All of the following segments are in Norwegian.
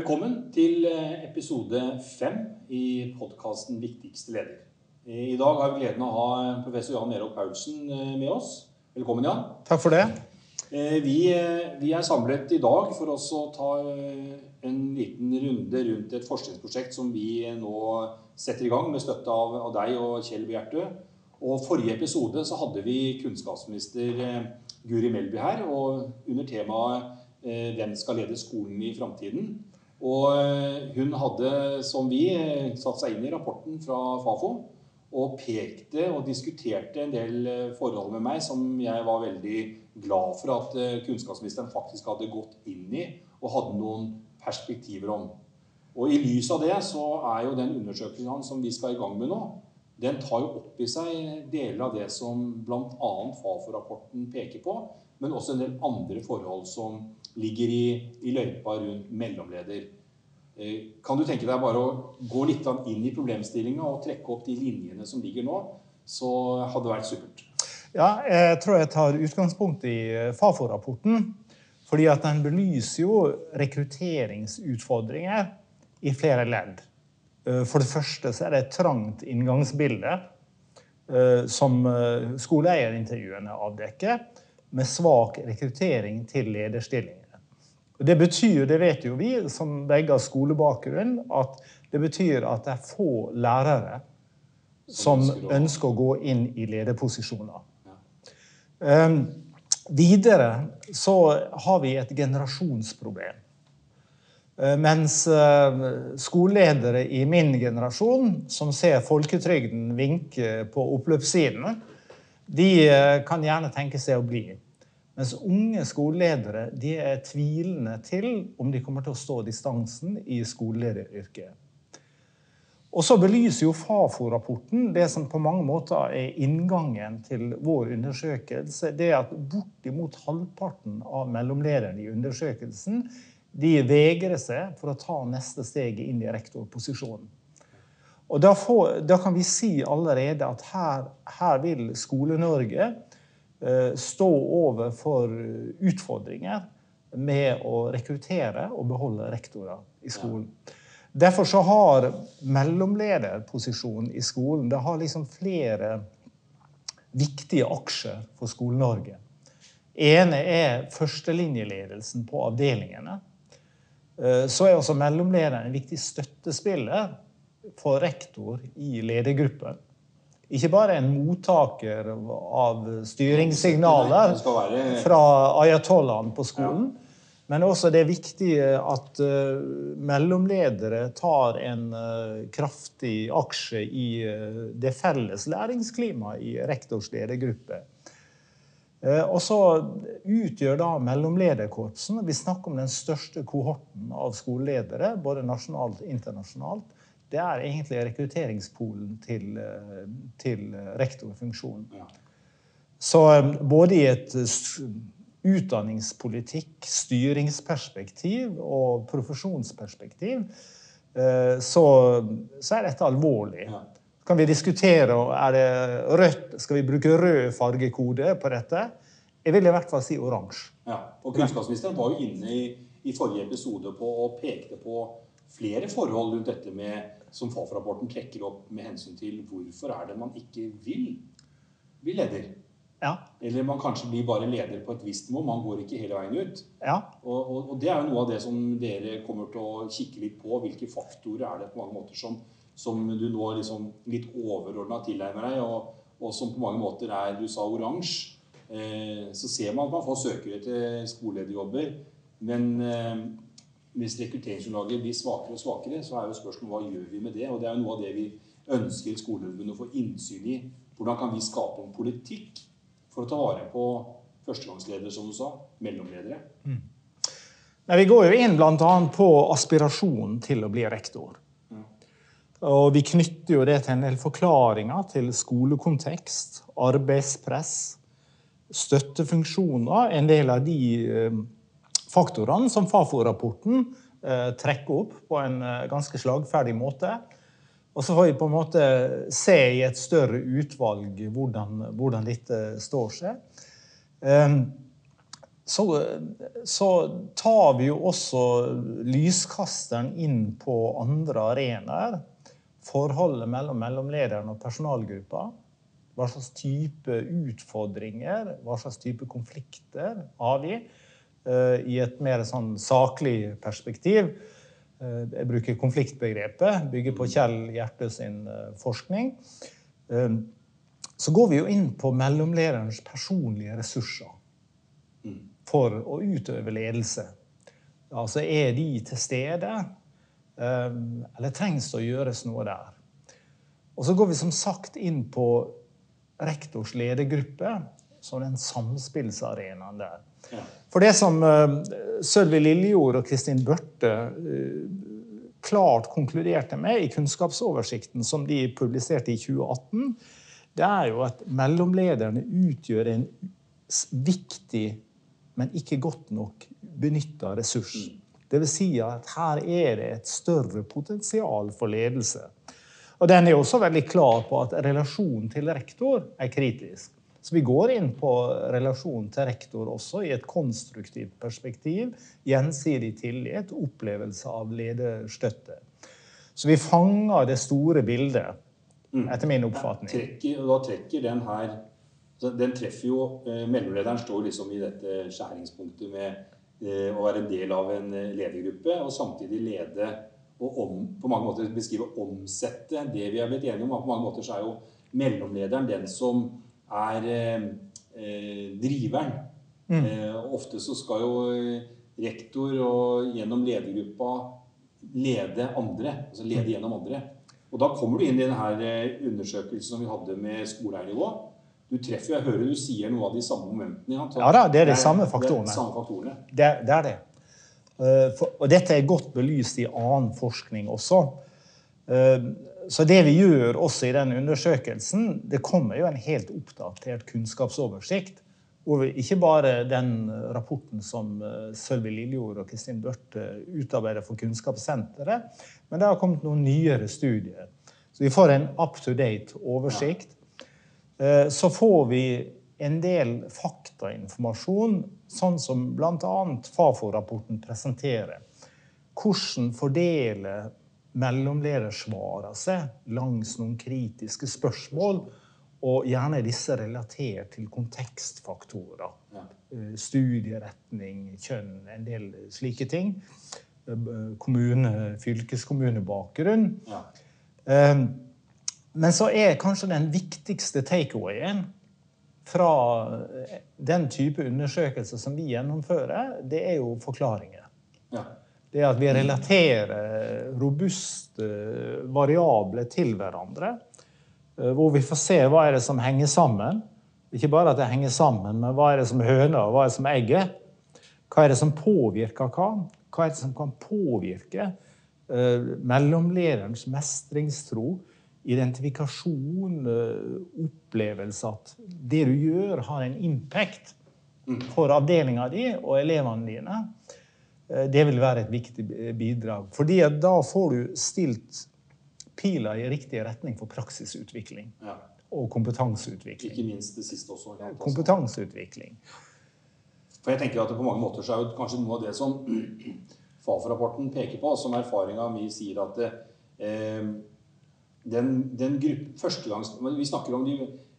Velkommen til eh, episode fem i podkasten 'Viktigste leder'. I dag har vi gleden av å ha professor Jan Erold Paulsen eh, med oss. Velkommen, Jan. Takk for det. Eh, vi, vi, er samlet i dag for oss å ta en liten runde rundt et forskningsprosjekt som vi nå setter i gang med støtte av, av deg og Kjell Bjertø. Og Forrige episode så hadde vi kunnskapsminister Guri Melby her. og Under temaet 'Hvem skal lede skolen i framtiden?' Og eh, hun hadde, som vi, eh, satt seg inn i rapporten fra Fafo og pekte og diskuterte en del eh, forhold med meg som jeg var veldig glad for at kunnskapsministeren faktisk hadde gått inn i og hadde noen perspektiver om. Og I lys av det så er jo den undersøkelsen som vi skal i gang med nå, den tar jo opp i seg deler av det som bl.a. Fafo-rapporten peker på, men også en del andre forhold som ligger i, i løypa rundt mellomleder. Eh, kan du tenke deg bare å gå litt inn i problemstillinga og trekke opp de linjene som ligger nå, så hadde det vært supert. Ja, jeg tror jeg tar utgangspunkt i eh, Fafo-rapporten. Fordi at den belyser jo rekrutteringsutfordringer i flere ledd. Eh, for det første så er det et trangt inngangsbilde som skoleeierintervjuene avdekker med svak rekruttering til lederstillinger. Det betyr, det vet jo vi som begge har skolebakgrunn, at det betyr at det er få lærere som ønsker å gå inn i lederposisjoner. Um, videre så har vi et generasjonsproblem. Uh, mens uh, skoleledere i min generasjon, som ser folketrygden vinke på oppløpssidene, de eh, kan gjerne tenke seg å bli. Mens unge skoleledere de er tvilende til om de kommer til å stå distansen i skolelederyrket. Og så belyser jo Fafo-rapporten det som på mange måter er inngangen til vår undersøkelse. Det er at bortimot halvparten av mellomlederne i undersøkelsen de vegrer seg for å ta neste steget inn i rektorposisjonen. Og da, får, da, kan vi si allerede at her, her vil Skole-Norge stå overfor utfordringer med å rekruttere og beholde rektorer i skolen. Derfor så har mellomlederposisjonen i skolen det har liksom flere viktige aksjer for Skole-Norge. ene er førstelinjeledelsen på avdelingene. Eh, så er også mellomlederen en viktig støttespiller for rektor i ledergruppen. Ikke bare en mottaker av styringssignaler fra ayatollahen på skolen, men også det er viktig at eh, mellomledere tar en eh, kraftig aksje i eh, det felles læringsklimaet i rektors ledergruppe. Og så utgjør da mellomlederkorpsen Vi snakker om den største kohorten av skoleledere, både nasjonalt og internasjonalt det er egentlig rekrutteringspolen til, eh, til rektorfunksjonen. Ja. Så eh, både i et utdanningspolitikk, styringsperspektiv og profesjonsperspektiv eh, så, så er dette alvorlig. Ja. Kan vi diskutere er det rødt, skal vi bruke rød fargekode på dette? Jeg vil i hvert fall si oransje. Ja. Og Kunnskapsministeren var jo inne i, i forrige episode på og pekte på flere forhold rundt dette med som Fafo-rapporten trekker opp med hensyn til hvorfor er det man ikke vil bli leder. Ja. Eller man kanskje blir bare leder på et visst nivå. Man går ikke hele veien ut. Ja. Og, og, og, det er jo noe av det som dere kommer til å kikke litt på. Hvilke faktorer er det på mange måter som, som du nå liksom litt overordna tilnærmer deg, og, og, som på mange måter er Du sa oransje. Eh, så ser man at man får søkere til skolelederjobber. Men eh, hvis rekrutteringsgrunnlaget blir svakere og svakere, så er jo spørsmålet hva gjør vi med det? Og det er jo noe av det vi ønsker Skoleforbundet å få innsyn i. Hvordan kan vi skape en politikk for å ta vare på førstegangsledere, som du sa, mellomledere? Mm. Nei, vi går jo inn bl.a. på aspirasjonen til å bli rektor. Mm. Og vi knytter jo det til en del forklaringer til skolekontekst, arbeidspress, støttefunksjoner. En del av de eh, faktorene som Fafo-rapporten eh, trekker opp på en eh, ganske slagferdig måte. Og så får vi på en måte se i et større utvalg hvordan, hvordan dette står seg. Um, så, så, tar vi jo også lyskasteren inn på andre arenaer. Forholdet mellom mellomlederen og personalgruppa. Hva slags type utfordringer, hva slags type konflikter har vi? Uh, I et mer sånn saklig perspektiv. Uh, jeg bruker konfliktbegrepet, bygger på Kjell Hjerte sin uh, forskning. Så går vi jo inn på mellomlederens personlige ressurser for å utøve ledelse. Altså er de til stede, eller trengs det å gjøres noe der? Og så går vi som sagt inn på rektors ledergruppe som den samspillsarenaen der. Ja. For det som uh, Sølvi Lillejord og Kristin Børte uh, klart konkluderte med i kunnskapsoversikten som de publiserte i 2018, det er jo at mellomlederne utgjør en viktig, men ikke godt nok benytta ressurs. Dvs. Si at her er det et større potensial for ledelse. Og den er også veldig klar på at relasjonen til rektor er kritisk. Så vi går inn på relasjonen til rektor også i et konstruktivt perspektiv. Gjensidig tillit, opplevelse av lederstøtte. Så vi fanger det store bildet, mm. etter min oppfatning. Trekker, og da trekker den her Den treffer jo eh, Mellomlederen står liksom i dette skjæringspunktet med eh, å være en del av en eh, ledergruppe og samtidig lede og om, på mange måter beskrive omsette det vi har blitt enige om. På mange måter så er jo mellomlederen den som er eh, eh, driveren. Mm. Eh, ofte så skal jo rektor og gjennom ledergruppa lede andre. Altså lede mm. gjennom andre. Og da kommer du inn i denne undersøkelsen som vi hadde med skoleeiernivå. Du treffer, Jeg hører du sier noe av de samme momentene. Ja da, det er de samme faktorene. Det er, samme faktorene. Det, det er det. Og dette er godt belyst i annen forskning også. Så det vi gjør også i den undersøkelsen, det kommer jo en helt oppdatert kunnskapsoversikt. Over ikke bare den rapporten som eh, Sølvi Liljord og Kristin Børte utarbeider for Kunnskapssenteret, men det har kommet noen nyere studier. Så vi får en up to date oversikt. Eh, så får vi en del faktainformasjon, sånn som bl.a. Fafo-rapporten presenterer. Hvordan fordele mellomleder svarer seg langs noen kritiske spørsmål. Og gjerne disse relatert til kontekstfaktorer. Ja. Eh, studieretning, kjønn, en del slike ting. Eh, kommune, fylkeskommunebakgrunn. Ja. Eh, men så er kanskje den viktigste takeawayen fra den type undersøkelser som vi gjennomfører, det er jo forklaringer. Ja det at vi relaterer robuste variabler til hverandre. Eh, hvor vi får se hva er det som henger sammen. Ikke bare at det henger sammen, men hva er det som er høna, og hva er det som er egget? Hva er det som påvirker hva? Hva er det som kan påvirke mellomlederens mestringstro, identifikasjon, opplevelse at det du gjør, har en impact for avdelinga di og elevene dine? Eh, det vil være et viktig bidrag. Fordi da får du stilt pila i riktig retning for praksisutvikling. Ja. Og kompetanseutvikling. Ikke minst det siste også. Ja, kompetanseutvikling. For jeg tenker at På mange måter så er jo kanskje noe av det som Fafo-rapporten peker på, som erfaringa mi sier at eh, den, den gruppe, førstegangs, Vi snakker om de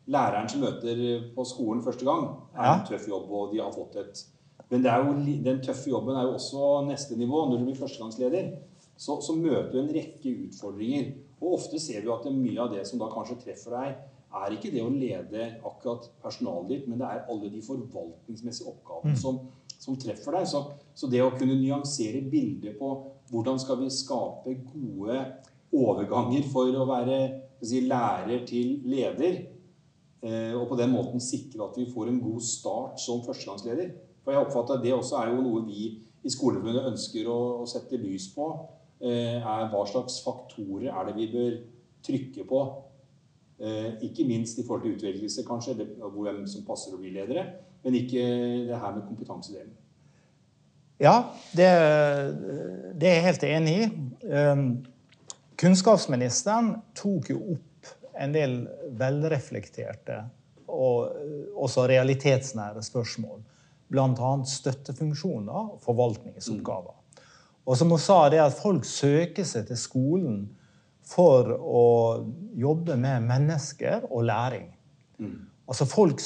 læreren som møter på skolen første gang. er en tøff jobb, og de har fått et men jo, den tøffe jobben er jo også neste nivå. Når du blir førstegangsleder, så, så møter du en rekke utfordringer. Og ofte ser du at mye av det som da kanskje treffer deg, er ikke det å lede akkurat personalet ditt, men det er alle de forvaltningsmessige oppgavene mm. som, som, treffer deg. Så, så, det å kunne nyansere bildet på hvordan skal vi skape gode overganger for å være si, lærer til leder, eh, og på den måten sikre at vi får en god start som førstegangsleder, for jeg oppfatter at det også er jo noe vi i Skoleforbundet ønsker å, å sette lys på. Eh, er Hva slags faktorer er det vi bør trykke på? Eh, ikke minst i forhold til utvelgelse, kanskje, hvem som passer å bli ledere. Men ikke det her med kompetansedelen. Ja, det, det er jeg helt enig i. Um, kunnskapsministeren tok jo opp en del velreflekterte og også realitetsnære spørsmål bl.a. støttefunksjoner og forvaltningsoppgaver. Og som hun sa, det at folk søker seg til skolen for å jobbe med mennesker og læring. Altså Folk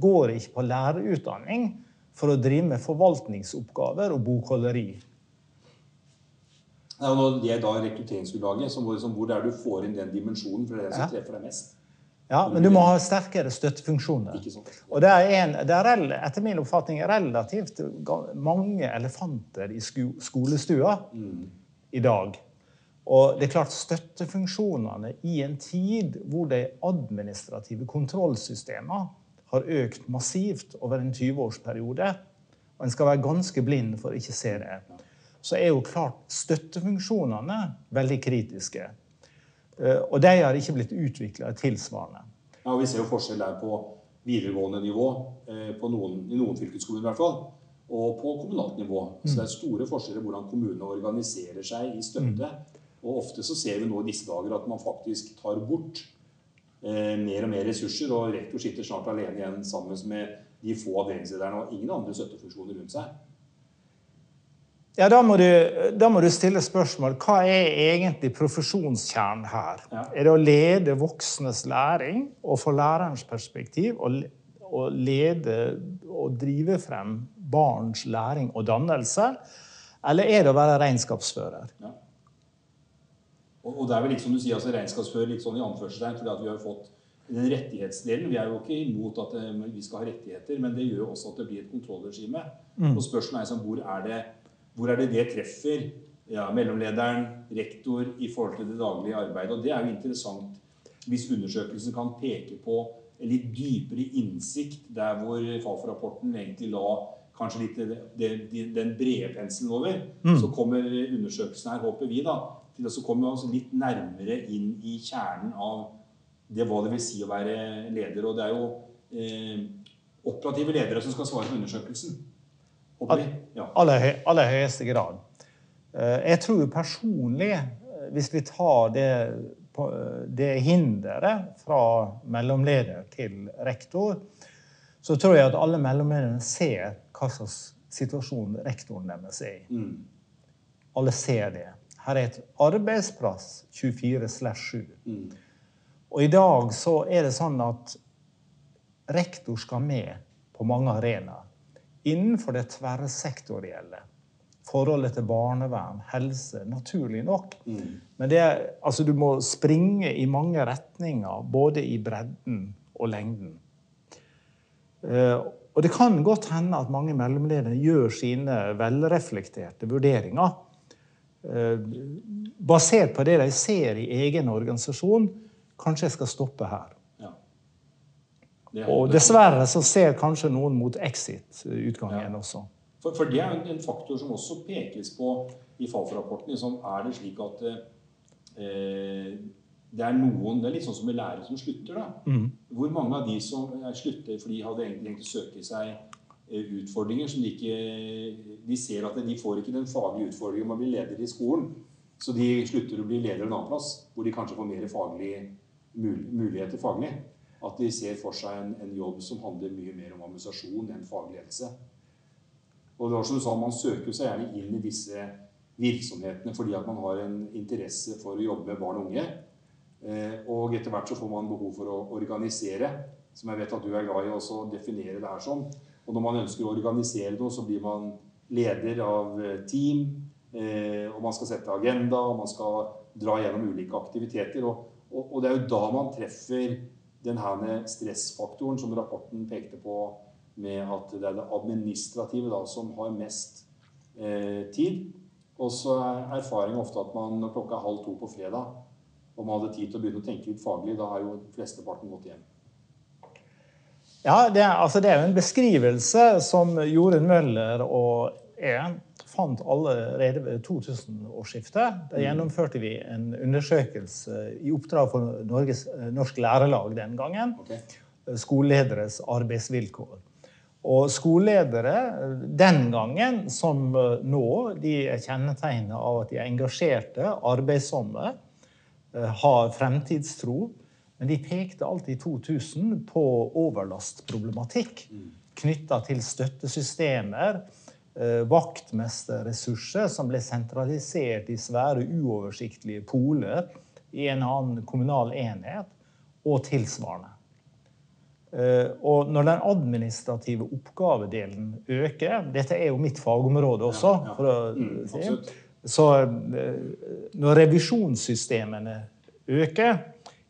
går ikke på lærerutdanning for å drive med forvaltningsoppgaver og bokholderi. Ja, og det er da rekrutteringsgrunnlaget, som hvor, som det er du får inn den dimensjonen, for det er det som treffer deg mest. Ja, Men du må ha sterkere støttefunksjoner. Og det er, en, det er etter min oppfatning relativt mange elefanter i sko skolestua i dag. Og det er klart støttefunksjonene i en tid hvor de administrative kontrollsystemene har økt massivt over en 20-årsperiode, og en skal være ganske blind for å ikke se det, så er jo klart støttefunksjonene veldig kritiske. Eh, Og de har ikke blitt utvikla tilsvarende. Ja, og Vi ser jo forskjell der på videregående nivå, eh, på noen, i noen fylkeskommuner i hvert fall, og på kommunalt nivå. Så det er store forskjeller hvordan kommunene organiserer seg i støtte. Og ofte så ser vi nå i disse dager at man faktisk tar bort eh, mer og mer ressurser, og rektor sitter snart alene igjen sammen med de få avdelingslederne og ingen andre støttefunksjoner rundt seg. Ja, da må, du, da må du stille spørsmål hva er egentlig profesjonskjernen her? Ja. Er det å lede voksnes læring og få lærerens perspektiv le- lede og drive frem barns læring og dannelse? Eller er det å være regnskapsfører? Ja. Og, og det er vel litt som du sier, altså regnskapsfører litt sånn i anførselstegn, fordi at vi har fått den rettighetsdelen. Vi er jo ikke imot at eh, vi skal ha rettigheter, men det gjør jo også at det blir et kontrollregime. Og spørsmålet er sånn, hvor er det hvor er det det treffer ja, mellomlederen, rektor, i forhold til det daglige arbeidet? Og det er jo interessant hvis undersøkelsen kan peke på en litt dypere innsikt der hvor Fafo-rapporten egentlig la kanskje litt det, det, den brede penselen over. Så kommer undersøkelsen her, håper vi, da, til å komme oss litt nærmere inn i kjernen av det hva det vil si å være leder. Og det er jo eh, operative ledere som skal svare på undersøkelsen. Håper aller, aller høyeste grad. Eh, Jeg tror personlig, eh, hvis vi tar det, på- det hinderet fra mellomleder til rektor, så tror jeg at alle mellomlederne ser hva slags situasjon rektoren deres er i. Mm. Alle ser det. Her er et arbeidsplass 24-7. Mm. Og i dag så er det sånn at rektor skal med på mange arenaer. Innenfor det tverrsektorielle. Forholdet til barnevern, helse, naturlig nok. Men det altså, du må springe i mange retninger, både i bredden og lengden. Eh, Og det kan godt hende at mange mellomledere gjør sine velreflekterte vurderinger eh, basert på det de ser i egen organisasjon. Kanskje jeg skal stoppe her. Og dessverre så ser kanskje noen mot exit-utgangen Ja. også. For, for det er jo en, en faktor som også pekes på i Fafo-rapporten. Liksom, er det slik at eh, det er noen Det er litt sånn som med lærere som slutter. da. Hvor mange av de som eh, slutter fordi de hadde egentlig tenkt å søke seg eh, utfordringer som de ikke De ser at de får ikke den faglige utfordringen med å bli leder i skolen. Så de slutter å bli leder en annen plass, hvor de kanskje får mer faglige muligheter faglig. At de ser for seg en, en jobb som handler mye mer om administrasjon enn fagledelse. Og det var som du sa, Man søker seg gjerne inn i disse virksomhetene fordi at man har en interesse for å jobbe med barn og unge. Eh, og etter hvert så får man behov for å organisere, som jeg vet at du er glad i også å definere det her som. Og når man ønsker å organisere noe, så blir man leder av eh, team, eh, og man skal sette agenda, og man skal dra gjennom ulike aktiviteter. Og, og, og det er jo da man treffer den her stressfaktoren som rapporten pekte på, med at det er det administrative da, som har mest eh, tid. Og så er erfaringen ofte at man når klokka er halv to på fredag, og man hadde tid til å begynne å tenke litt faglig, da har jo flesteparten gått hjem. Ja, det er, altså det er jo en beskrivelse som Jorunn Møller og jeg fant allerede ved 2000-årsskiftet. Da gjennomførte vi en undersøkelse i oppdrag for Norges, Norsk Lærerlag den gangen. Okay. Skolelederes arbeidsvilkår. Og skoleledere den gangen, som nå, de er kjennetegnet av at de er engasjerte, arbeidsomme, eh, har fremtidstro. Men de pekte alltid i 2000 på overlastproblematikk. knytta til støttesystemer, eh, vaktmesterressurser som ble sentralisert i svære, uoversiktlige poler i en annen kommunal enhet, og tilsvarende. Eh, og når den administrative oppgavedelen øker Dette er jo mitt fagområde også. For å Mm, si. Så eh, når revisjonssystemene øker,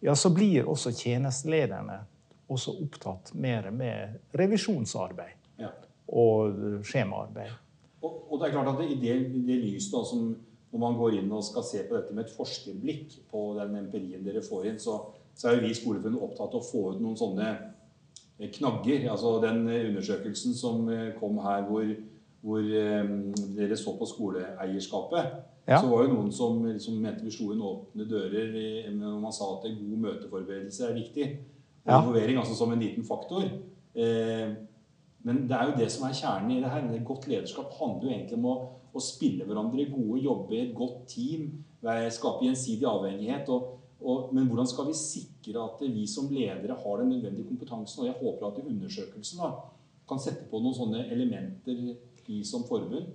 ja, så blir også tjenestelederne også opptatt mer med revisjonsarbeid. Og skjemaarbeid. Og, og det er klart at det, i det, det da, som når man går inn og skal se på dette med et forskerblikk på den empirien dere får inn, så, så er jo vi i Skoleforbundet opptatt av å få ut noen sånne eh, knagger. Altså den eh, undersøkelsen som eh, kom her hvor, hvor dere så på skoleeierskapet. Ja. Så var jo noen som liksom mente vi slo inn åpne dører når man sa at god møteforberedelse er viktig. Og Ja. altså som en liten faktor. Eh, men det er jo det som er kjernen i det her. Det godt lederskap handler jo egentlig om å, å spille hverandre gode, jobbe i et godt team, skape gjensidig avhengighet. Og, og, men hvordan skal vi sikre at vi som ledere har den nødvendige kompetansen? Og jeg håper at undersøkelsen da, kan sette på noen sånne elementer vi som forbund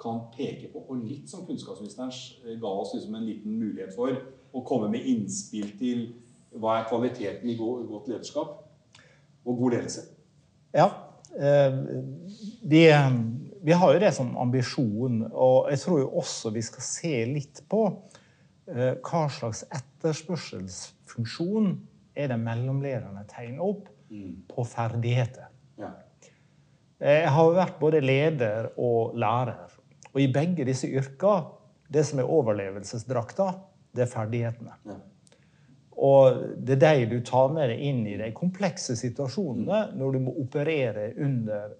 kan peke på. Og litt som kunnskapsministeren ga oss liksom en liten mulighet for å komme med innspill til hva er kvaliteten i godt lederskap og god ledelse. Ja. Eh, Vi, vi har jo det som ambisjon, og jeg tror jo også vi skal se litt på eh, hva slags etterspørselsfunksjon er det mellomlederne tegner opp på ferdigheter. Ja. Eh, Jeg har vært både leder og lærer. Og i begge disse yrkene, det som er overlevelsesdrakta, det er ferdighetene. Ja. Og det er de du tar med deg inn i de komplekse situasjonene når du må operere under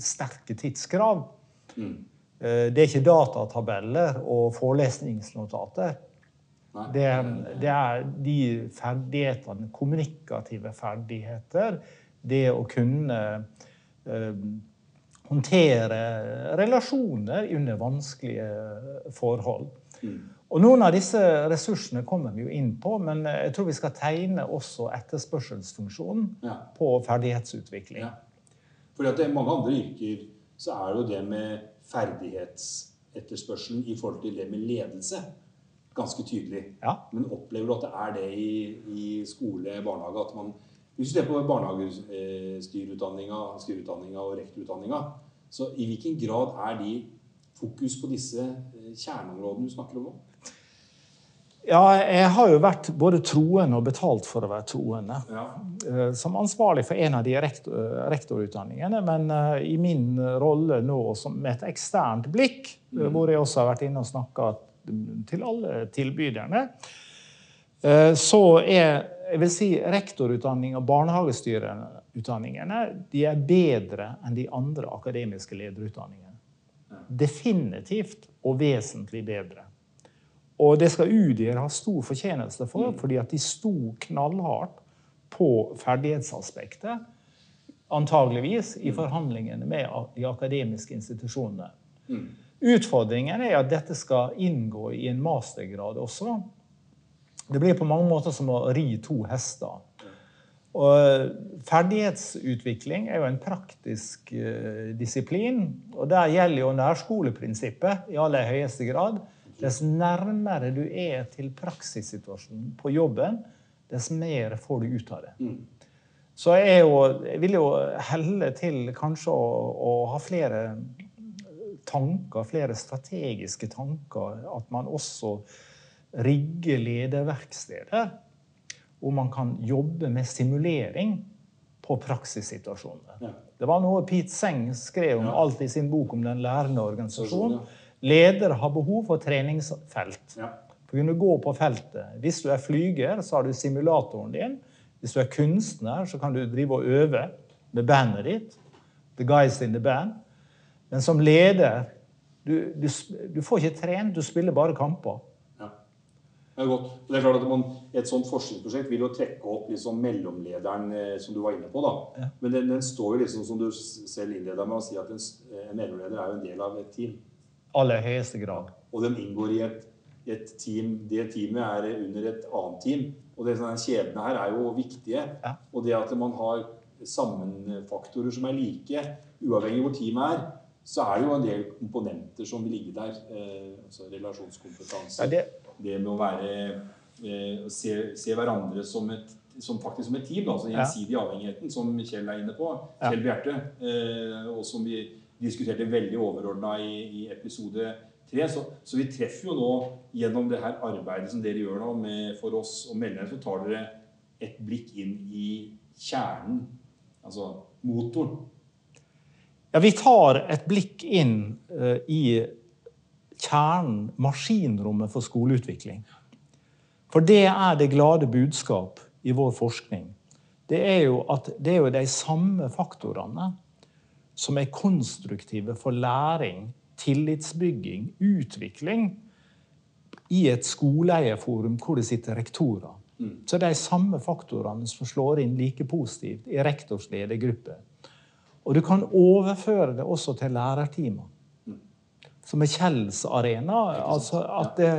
sterke tidskrav. Mm. Eh, Det er ikke datatabeller og forelesningsnotater. Det, det er de ferdighetene, kommunikative ferdigheter, det å kunne eh, håndtere relasjoner under vanskelige forhold. Mm. Og Noen av disse ressursene kommer vi jo inn på, men jeg tror vi skal tegne også etterspørselsfunksjonen Ja. på ferdighetsutvikling. Ja. Fordi er mange andre yrker så er det jo det med ferdighetsetterspørselen i forhold til det med ledelse ganske tydelig. Ja. Men opplever du at det er det i, i skole, barnehage? at man, Hvis du ser på barnehagestyrutdanninga styreutdanninga og rektorutdanninga, så i hvilken grad er de fokus på disse eh, kjerneområdene du snakker om nå? Ja, jeg har jo vært både troende og betalt for å være troende. Ja. eh, Som ansvarlig for en av de rektor, rektorutdanningene, men eh, i min rolle nå som med et eksternt blikk, mm. hvor jeg også har vært inne og snakka til alle tilbyderne, eh, så er jeg vil si rektorutdanning og barnehagestyreutdanningene de er bedre enn de andre akademiske lederutdanningene. Definitivt og vesentlig bedre. Og det skal UDIR ha stor fortjeneste for, fordi at de sto knallhardt på ferdighetsaspektet, antageligvis, i forhandlingene med de akademiske institusjonene. Utfordringen er at dette skal inngå i en mastergrad også. Det blir på mange måter som å ri to hester. Og ferdighetsutvikling er jo en praktisk eh, disiplin. Og der gjelder jo nærskoleprinsippet i aller høyeste grad. Dess nærmere du er til praksissituasjonen på jobben, dess mer får du ut av det. Så jeg, jo, jeg vil jo helle til kanskje å, å ha flere tanker, flere strategiske tanker. At man også rigger lederverksteder hvor man kan jobbe med simulering på praksissituasjonene. Ja. Det var noe Pete Seng skrev om Ja. alt i sin bok om den lærende organisasjonen. Ja. Ledere har behov for treningsfelt. Ja. For å kunne gå på feltet. Hvis du er flyger, så har du simulatoren din. Hvis du er kunstner, så kan du drive og øve med bandet ditt. The guys in the band. Men som leder du, du, du får ikke trent, du spiller bare kamper. Ja. Det er godt. Det er klart at man, Et sånt forskningsprosjekt vil jo trekke opp liksom mellomlederen eh, som du var inne på. da. Men den, den står jo liksom, som du selv innleda med å si, at en, en mellomleder er jo en del av et team. Aller høyeste grad. Og de inngår i et, et team. Det teamet er under et annet team. Og det, sånne kjedene her er jo viktige. Ja. Og det at man har sammenfaktorer som er like, uavhengig av hvor teamet er, så er det jo en del komponenter som vil ligge der. Eh, altså relasjonskompetanse. Ja, det... det... med å være eh, se, se, hverandre som, et, som, faktisk som et team. Altså gjensidig ja. avhengigheten, som Kjell er inne på. Kjell Bjerte. Eh, og som vi diskuterte veldig overordna i, i, episode tre. Så, så, vi treffer jo nå gjennom det her arbeidet som dere gjør nå med, for oss og medlemmer, så tar dere et blikk inn i kjernen, altså motoren ja, vi tar et blikk inn uh, i kjernen, maskinrommet for skoleutvikling. For det er det glade budskap i vår forskning. Det er jo at det er jo de samme faktorene som er konstruktive for læring, tillitsbygging, utvikling i et skoleeierforum hvor det sitter rektorer. Mm. Så det er de samme faktorene som slår inn like positivt i rektors ledergruppe og du kan overføre det også til lærertimer. Som er Kjells arena. Altså at det,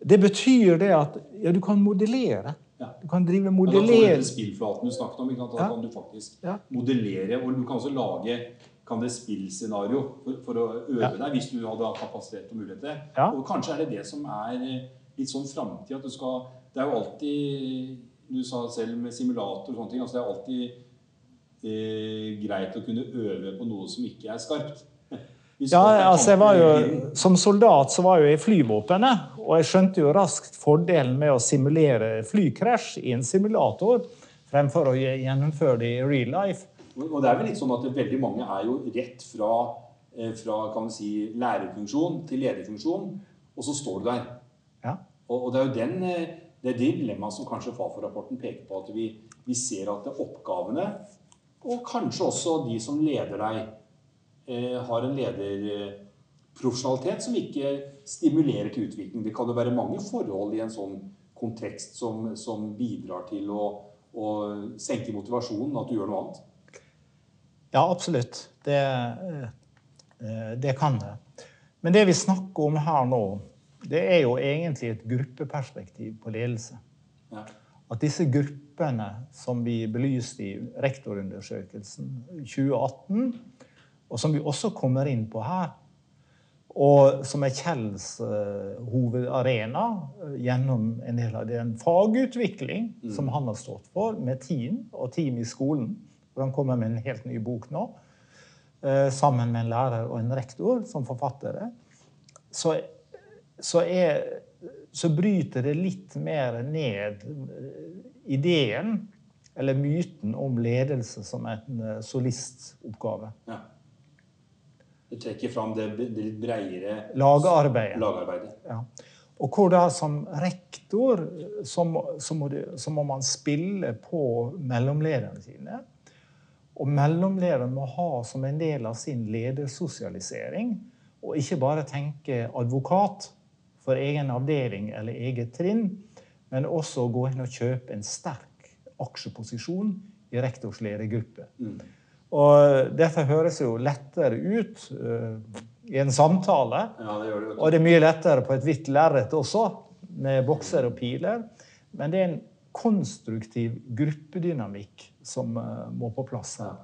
det, betyr det at ja, du kan modellere. Du kan drive modellere. Ja, spillflaten du snakket om, da kan du faktisk modellere. Og du kan også lage kan det spillscenario for, for, å øve deg hvis du hadde kapasitet og mulighet til Ja. Og kanskje er det det som er litt sånn framtid. At du skal Det er jo alltid Du sa selv med simulator og sånne ting. altså det er alltid eh, greit å kunne øve på noe som ikke er skarpt. Ja, altså jeg var jo, Som soldat så var jeg i flyvåpenet, og jeg skjønte jo raskt fordelen med å simulere flykrasj i en simulator fremfor å gjennomføre det i real life. Og det er vel litt sånn at Veldig mange er jo rett fra, eh, fra kan si, lærerfunksjon til lederfunksjon, og så står du der. Ja. Og, og, det er jo den, eh, det dilemmaet som kanskje Fafo-rapporten peker på, at vi, vi ser at oppgavene og kanskje også de som leder deg, eh, har en lederprofesjonalitet som ikke stimulerer til utvikling. Det kan jo være mange forhold i en sånn kontekst som, som bidrar til å, å, senke motivasjonen, at du gjør noe annet. Ja, absolutt. Det, eh, det kan det. Men det vi snakker om her nå, det er jo egentlig et gruppeperspektiv på ledelse. Ja at disse gruppene som vi belyste i rektorundersøkelsen 2018, og som vi også kommer inn på her, og som er Kjells uh, hovedarena uh, gjennom en del av den fagutvikling mm. som han har stått for, med team og team i skolen. hvor Han kommer med en helt ny bok nå, uh, sammen med en lærer og en rektor som forfattere. Så, så er så bryter det litt mer ned eh, ideen eller myten om ledelse som en eh, solistoppgave. Ja. Det trekker fram det, det litt breiere Lagarbeidet. lagarbeidet. Ja. Og hvor da som rektor så må, så, må det, så må, man spille på mellomlederne sine. Og mellomlederen må ha som en del av sin ledersosialisering, og ikke bare tenke advokat, for egen avdeling eller eget trinn, men også gå inn og kjøpe en sterk aksjeposisjon i rektors ledergruppe. Mm. Og dette høres jo lettere ut uh, i en samtale. Ja, det det, og det er mye lettere på et hvitt lerret også, med bokser og piler. Men det er en konstruktiv gruppedynamikk som uh, må på plass her.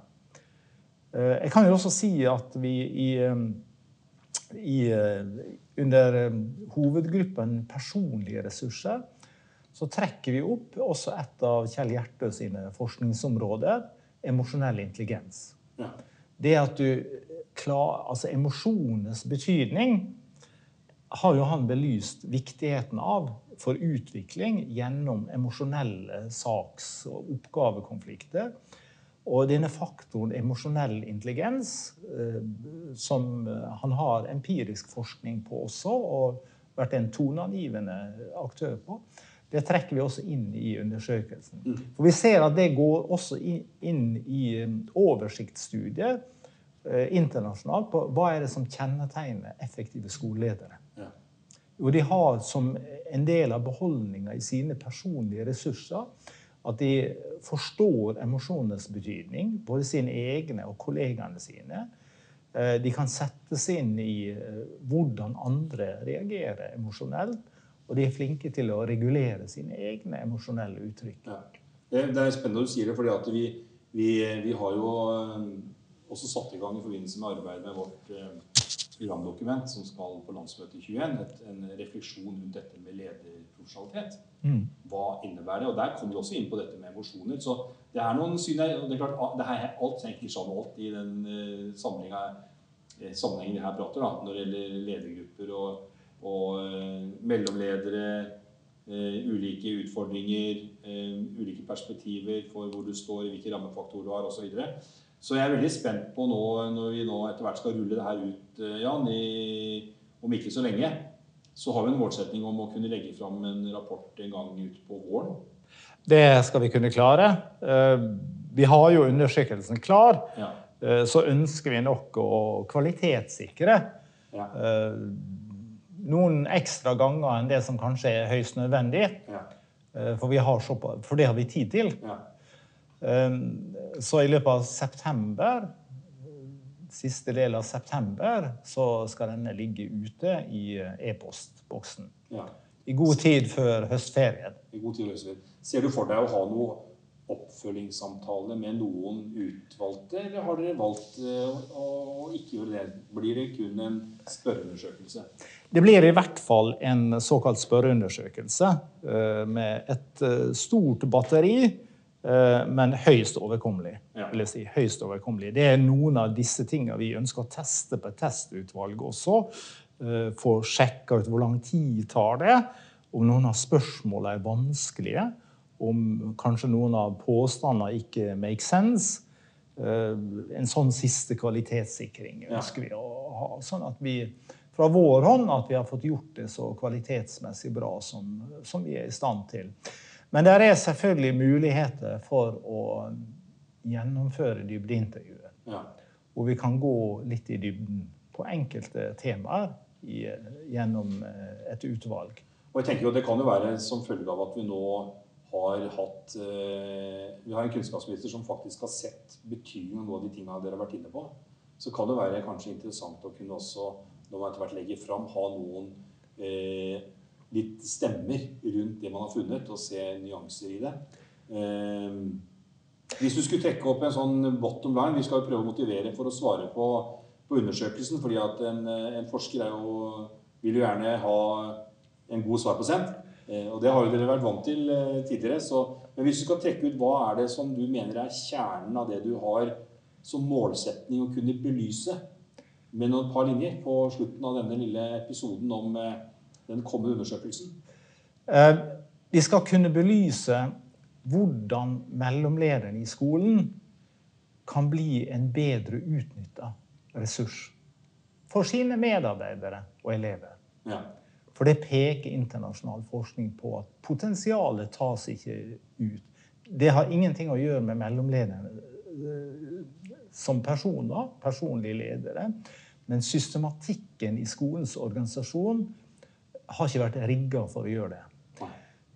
Uh, jeg kan jo også si at vi i, i under hovedgruppen personlige ressurser så trekker vi opp også et av Kjell Hjertø sine forskningsområder, emosjonell intelligens. Ja. Det at du klar, altså Emosjonenes betydning har jo han belyst viktigheten av for utvikling gjennom emosjonelle saks- og oppgavekonflikter. Og denne faktoren emosjonell intelligens, eh, som han har empirisk forskning på også, og vært en toneangivende aktør på, det trekker vi også inn i undersøkelsen. Mm. For Vi ser at det går også inn i um, oversiktsstudier eh, internasjonalt på hva er det som kjennetegner effektive skoleledere. Ja. Og de har som en del av beholdninga i sine personlige ressurser at de forstår emosjonenes betydning, både sine egne og kollegaene sine. Eh, de kan sette seg inn i eh, hvordan andre reagerer emosjonelt. Og de er flinke til å regulere sine egne emosjonelle uttrykk. Ja. Det er spennende at du sier det, fordi vi, Vi, vi har jo eh, også satt i gang i forbindelse med arbeidet med vårt eh, programdokument som skal på landsmøtet i 21, et, en refleksjon rundt dette med lederprofesjonalitet. Mm. Hva innebærer det? Og Der kommer vi også inn på dette med emosjoner. Så det er noen syn her, og det er klart, det her, Alt ikke sånn alt i den uh, sammenhengen vi her prater da, når det gjelder ledergrupper og, og uh, mellomledere, ulike utfordringer, ulike perspektiver for hvor du står, hvilke rammefaktorer du har osv. Så så jeg er veldig spent på nå, når vi nå etter hvert skal rulle det her ut, eh, Jan, i, om ikke så lenge, så har vi en målsetning om å kunne legge fram en rapport en gang ut på våren. Det skal vi kunne klare. Eh, vi har jo undersøkelsen klar. Ja. Eh, så ønsker vi nok å kvalitetssikre. Ja. Noen ekstra ganger enn det som kanskje er høyst nødvendig. Ja. For, har for, det har vi tid til. Ja. så i løpet av september, siste del av september, så skal denne ligge ute i eh, e-postboksen. Ja. I god tid før høstferien. I god tid høstferien. Ser du for deg å ha noe oppfølgingssamtale med noen utvalgte, eller har dere valgt eh, å ikke gjøre det? Blir det kun en spørreundersøkelse? Det blir i hvert fall en såkalt spørreundersøkelse eh, med et stort batteri Eh, men høyst overkommelig. vil jeg si. Høyst overkommelig. Det er noen av disse tingene vi ønsker å teste på et testutvalg også. Eh, få sjekka ut hvor lang tid tar det, om noen av spørsmålene er vanskelige, om kanskje noen av påstandene ikke make sense. Eh, en sånn siste kvalitetssikring ønsker vi å ha. Sånn at vi fra vår hånd at vi har fått gjort det så kvalitetsmessig bra som, som vi er i stand til. Men det er selvfølgelig muligheter for å gjennomføre dybdeintervjuet. Ja. Hvor vi kan gå litt i dybden på enkelte temaer i, gjennom eh, et utvalg. Og jeg tenker jo Det kan jo være som følge av at vi nå har hatt eh, Vi har en kunnskapsminister som faktisk har sett betydningen av de tingene dere har vært inne på. Så kan det være kanskje interessant å kunne også, når man etter hvert legger fram, ha noen eh, litt stemmer rundt det man har funnet, og se nyanser i det. Eh, hvis du skulle trekke opp en sånn bottom line Vi skal jo prøve å motivere for å svare på, på undersøkelsen. fordi at en, en forsker jo, vil jo gjerne ha en god svarprosent. Eh, og det har jo dere vært vant til eh, tidligere. Så, men hvis du skal trekke ut hva er det som du mener er kjernen av det du har som målsetning å kunne belyse med noen par linjer på slutten av denne lille episoden om eh, den kommende undersøkelsen? Eh, vi skal kunne belyse hvordan mellomlederen i skolen kan bli en bedre utnytta ressurs for sine medarbeidere og elever. Ja. For det peker internasjonal forskning på at potensialet tas ikke ut. Det har ingenting å gjøre med mellomlederne eh, som personer, personlige ledere. Men systematikken i skolens organisasjon har ikke vært rigga for å gjøre det.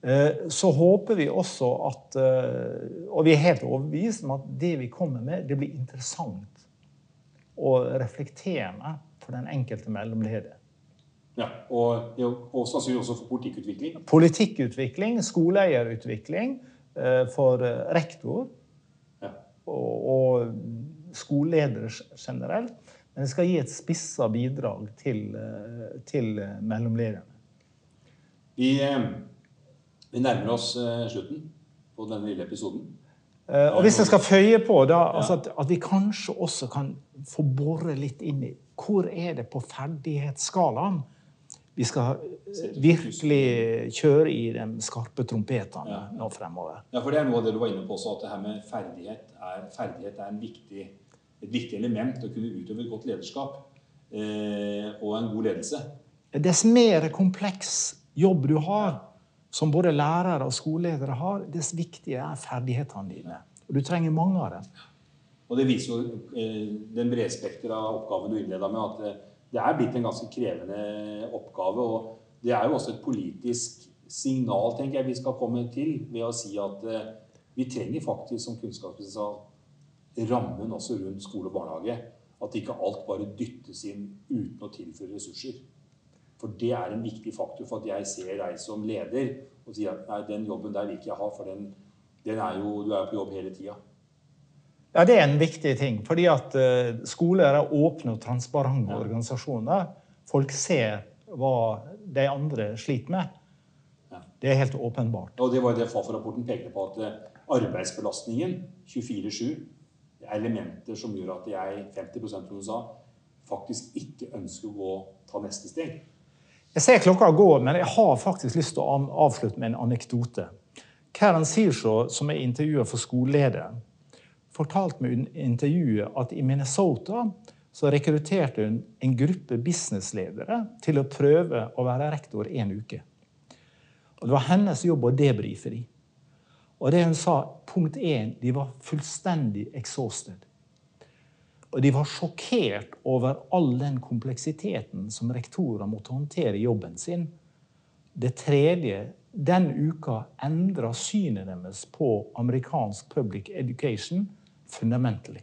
Eh, så håper vi også at eh, Og vi er helt overbevist om at det vi kommer med, det blir interessant og reflekterende for den enkelte mellomleder. Ja, og, og sannsynligvis også for politikkutvikling? Politikkutvikling, skoleeierutvikling eh, for rektor ja. og, og skoleledere generelt. Men det skal gi et spissa bidrag til, til mellomlederne. Vi, eh, vi nærmer oss eh, slutten på denne lille episoden. Eh, og hvis jeg skal føye på da, altså at, at, vi kanskje også kan få bore litt inn i hvor er det på ferdighetsskalaen vi skal virkelig kjøre i de skarpe trompetene ja. nå fremover. Ja, for Det er noe av det du var inne på også, at det her med ferdighet er, ferdighet er viktig, et viktig element å kunne utøve et godt lederskap eh, og en god ledelse. Dess mer kompleks jobb du har, som både lærere og skoleledere har, dess viktigere er ferdighetene dine. Og du trenger mange av dem. Og Det viser jo eh, den bredspektra oppgaven du innleda med, at eh, det er blitt en ganske krevende oppgave. Og det er jo også et politisk signal tenker jeg vi skal komme til ved å si at eh, vi trenger faktisk som kunnskapsminister rammen også rundt skole og barnehage. At ikke alt bare dyttes inn uten å tilføre ressurser. For det er en viktig faktor for at jeg ser deg som leder og sier at nei, den jobben der vil ikke jeg ha, for den, den er jo, du er jo på jobb hele tida. Ja, Det er en viktig ting. fordi at uh, skoler er åpne og transparente ja. organisasjoner. Folk ser hva de andre sliter med. Ja. Det er helt åpenbart. Og Det var jo det Fafo-rapporten pekte på, at eh, arbeidsbelastningen 24-7 er elementer som gjør at jeg, 50 som du sa, faktisk ikke ønsker å gå, ta neste steg. Jeg ser klokka går, men jeg har faktisk lyst til å avslutte med en anekdote. Karen Searshaw, som er intervjuet for skolelederen, fortalte meg under intervjuet at i Minnesota så rekrutterte hun en gruppe businessledere til å prøve å være rektor en uke. Og Det var hennes jobb å debrife dem. Og det hun sa, punkt én, de var fullstendig exhausted. Og de var sjokkert over all den kompleksiteten som rektorer måtte håndtere i jobben sin. Det tredje, den uka endra synet deres på amerikansk public education fundamentally.